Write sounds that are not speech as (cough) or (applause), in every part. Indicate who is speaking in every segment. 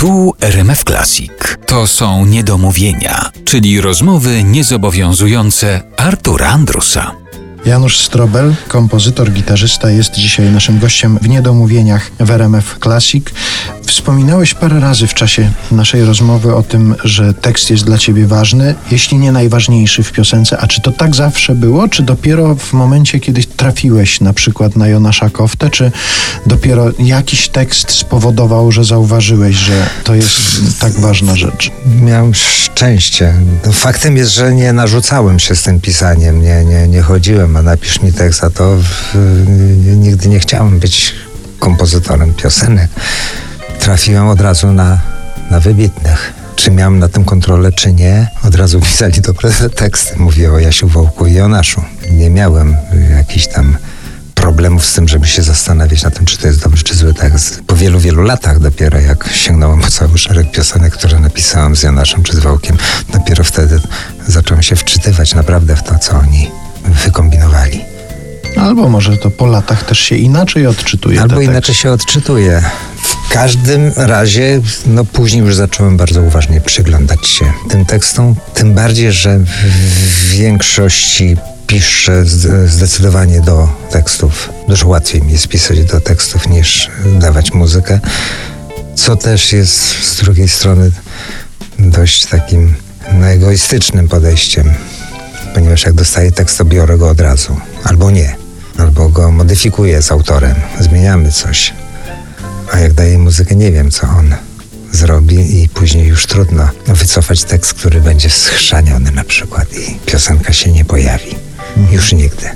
Speaker 1: Tu RMF Classic. To są niedomówienia, czyli rozmowy niezobowiązujące Artura Andrusa.
Speaker 2: Janusz Strobel, kompozytor, gitarzysta, jest dzisiaj naszym gościem w Niedomówieniach w RMF Classic. Wspominałeś parę razy w czasie naszej rozmowy o tym, że tekst jest dla ciebie ważny, jeśli nie najważniejszy w piosence. A czy to tak zawsze było, czy dopiero w momencie, kiedy trafiłeś na przykład na Jonasza Koftę, czy dopiero jakiś tekst spowodował, że zauważyłeś, że to jest tak ważna rzecz?
Speaker 3: Miałem szczęście. No, faktem jest, że nie narzucałem się z tym pisaniem, nie, nie, nie chodziłem, a napisz mi tekst, a to w, nigdy nie chciałem być kompozytorem piosenek trafiłem od razu na, na wybitnych. Czy miałem na tym kontrolę, czy nie, od razu (laughs) pisali dobre teksty. Mówię o Jasiu Wołku i Jonaszu. Nie miałem jakichś tam problemów z tym, żeby się zastanawiać na tym, czy to jest dobry, czy zły tekst. Po wielu, wielu latach dopiero, jak sięgnąłem po cały szereg piosenek, które napisałem z Jonaszem czy z Wołkiem, dopiero wtedy zacząłem się wczytywać naprawdę w to, co oni wykombinowali.
Speaker 2: Albo może to po latach też się inaczej odczytuje.
Speaker 3: Albo inaczej się odczytuje. Każdym razie, no później już zacząłem bardzo uważnie przyglądać się tym tekstom, tym bardziej, że w większości piszę zdecydowanie do tekstów. Dużo łatwiej mi jest pisać do tekstów niż dawać muzykę, co też jest z drugiej strony dość takim no, egoistycznym podejściem, ponieważ jak dostaję tekst, to biorę go od razu, albo nie, albo go modyfikuję z autorem, zmieniamy coś. A jak daję muzykę, nie wiem, co on zrobi i później już trudno wycofać tekst, który będzie schrzaniony na przykład i piosenka się nie pojawi. Już nigdy.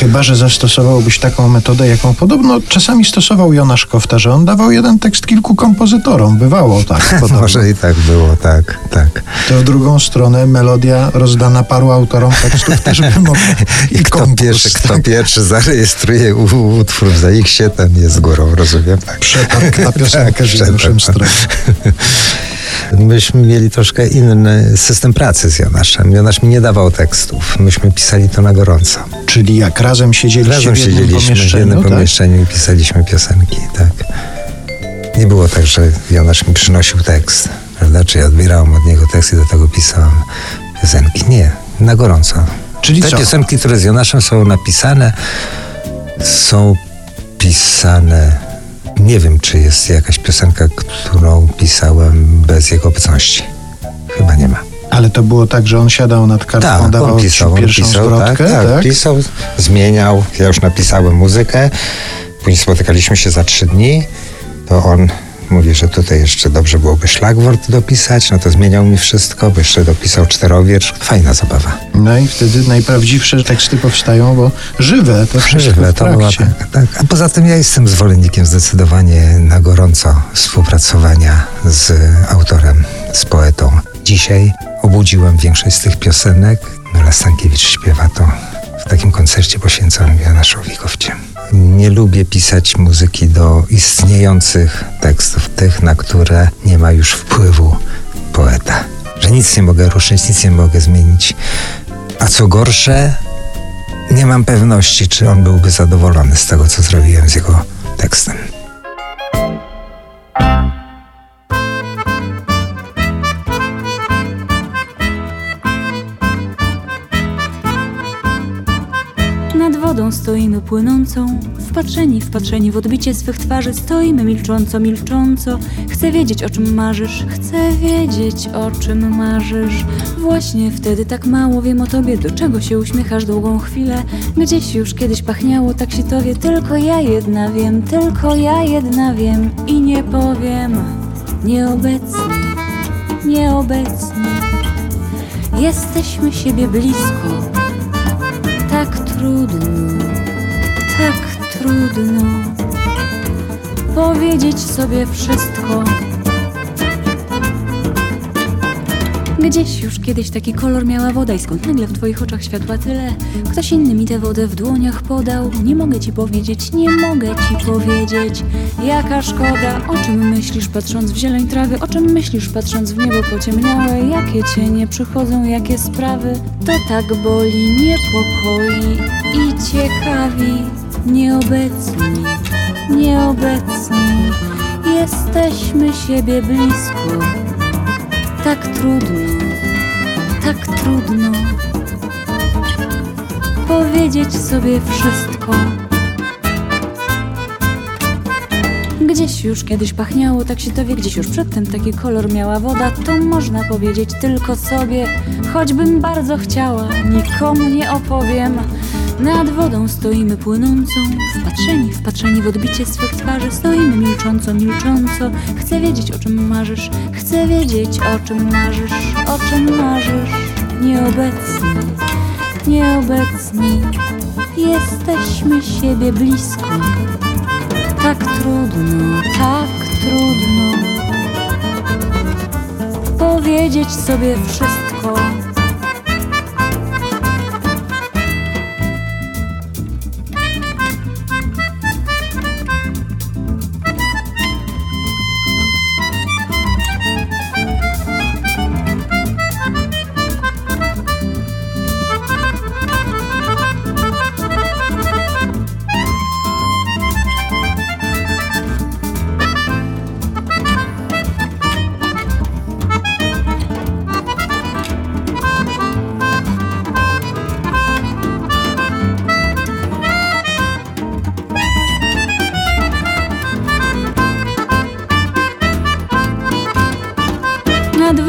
Speaker 2: Chyba, że zastosowałbyś taką metodę, jaką podobno czasami stosował Jonasz Kofta, że on dawał jeden tekst kilku kompozytorom. Bywało tak. (laughs)
Speaker 3: Może i tak było, tak, tak.
Speaker 2: To w drugą stronę melodia rozdana paru autorom tekstów też by mogła. (laughs)
Speaker 3: I, kto, pierwszy, tak. kto pierwszy zarejestruje utwór za ich się, ten jest górą, rozumiem. Tak.
Speaker 2: Przetarg na piosenkę (laughs) tak, w naszym stronie.
Speaker 3: Myśmy mieli troszkę inny system pracy z Jonaszem. Jonasz mi nie dawał tekstów. Myśmy pisali to na gorąco.
Speaker 2: Czyli jak razem siedzieliście
Speaker 3: razem
Speaker 2: w jednym
Speaker 3: siedzieliśmy
Speaker 2: pomieszczeniu,
Speaker 3: w jednym
Speaker 2: tak?
Speaker 3: pomieszczeniu i pisaliśmy piosenki, tak. Nie było tak, że Jonasz mi przynosił tekst, prawda? Czy ja odbierałem od niego tekst i do tego pisałem piosenki. Nie, na gorąco.
Speaker 2: Czyli
Speaker 3: Te
Speaker 2: co?
Speaker 3: piosenki, które z Jonaszem są napisane, są pisane nie wiem, czy jest jakaś piosenka, pisałem bez jego obecności. Chyba nie ma.
Speaker 2: Ale to było tak, że on siadał nad kartką,
Speaker 3: tak,
Speaker 2: dawał
Speaker 3: on pisał, on
Speaker 2: pierwszą
Speaker 3: pisał,
Speaker 2: zwrotkę,
Speaker 3: tak, tak,
Speaker 2: tak?
Speaker 3: pisał, zmieniał. Ja już napisałem muzykę. Później spotykaliśmy się za trzy dni. To on mówi, że tutaj jeszcze dobrze byłoby szlagwort dopisać, no to zmieniał mi wszystko, bo jeszcze dopisał czterowiersz. Fajna zabawa.
Speaker 2: No i wtedy najprawdziwsze teksty powstają, bo żywe to wszystko
Speaker 3: Żywe, to była tak, tak. A poza tym ja jestem zwolennikiem zdecydowanie na gorąco współpracowania z autorem, z poetą. Dzisiaj obudziłem większość z tych piosenek. Nela Stankiewicz śpiewa to w takim koncercie poświęconym Janaszowi Kowcie. Nie lubię pisać muzyki do istniejących tekstów, tych, na które nie ma już wpływu poeta. Że nic nie mogę ruszyć, nic nie mogę zmienić. A co gorsze, nie mam pewności, czy on byłby zadowolony z tego, co zrobiłem z jego tekstem.
Speaker 4: Wodą stoimy płynącą, wpatrzeni, wpatrzeni w odbicie swych twarzy, stoimy milcząco, milcząco. Chcę wiedzieć, o czym marzysz, chcę wiedzieć, o czym marzysz. Właśnie wtedy tak mało wiem o tobie, do czego się uśmiechasz długą chwilę. Gdzieś już kiedyś pachniało tak się towie, tylko ja jedna wiem, tylko ja jedna wiem i nie powiem. Nieobecnie, nieobecnie, jesteśmy siebie blisko trudno, tak trudno powiedzieć sobie wszystko. Gdzieś już kiedyś taki kolor miała woda i skąd nagle w twoich oczach światła tyle? Ktoś inny mi tę wodę w dłoniach podał. Nie mogę ci powiedzieć, nie mogę ci powiedzieć. Jaka szkoda, o czym myślisz patrząc w zieleń trawy? O czym myślisz patrząc w niebo pociemniałe? Jakie cienie przychodzą, jakie sprawy? To tak boli, niepokoi i ciekawi. Nieobecni, nieobecni Jesteśmy siebie blisko. Tak trudno, tak trudno powiedzieć sobie wszystko. Gdzieś już kiedyś pachniało tak się wie, gdzieś już przedtem taki kolor miała woda, to można powiedzieć tylko sobie, choćbym bardzo chciała, nikomu nie opowiem. Nad wodą stoimy płynącą, wpatrzeni, wpatrzeni w odbicie swych twarzy, stoimy milcząco, milcząco. Chcę wiedzieć o czym marzysz, chcę wiedzieć o czym marzysz, o czym marzysz. Nieobecni, nieobecni, jesteśmy siebie blisko. Tak trudno, tak trudno powiedzieć sobie wszystko.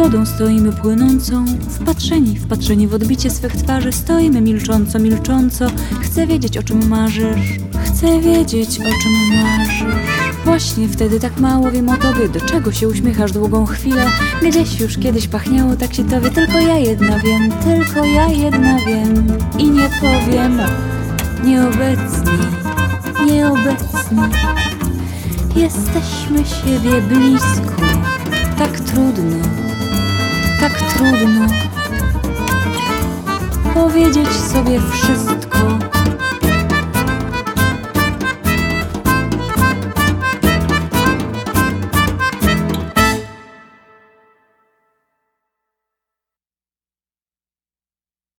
Speaker 4: Wodą stoimy płynącą, wpatrzeni, wpatrzeni w odbicie swych twarzy, stoimy milcząco, milcząco. Chcę wiedzieć, o czym marzysz, chcę wiedzieć, o czym marzysz. Właśnie wtedy tak mało wiem o tobie, do czego się uśmiechasz długą chwilę. Gdzieś już kiedyś pachniało tak się tobie, tylko ja jedna wiem, tylko ja jedna wiem i nie powiem. Nieobecni, nieobecni, jesteśmy siebie blisko. Tak trudno, tak trudno powiedzieć sobie wszystko.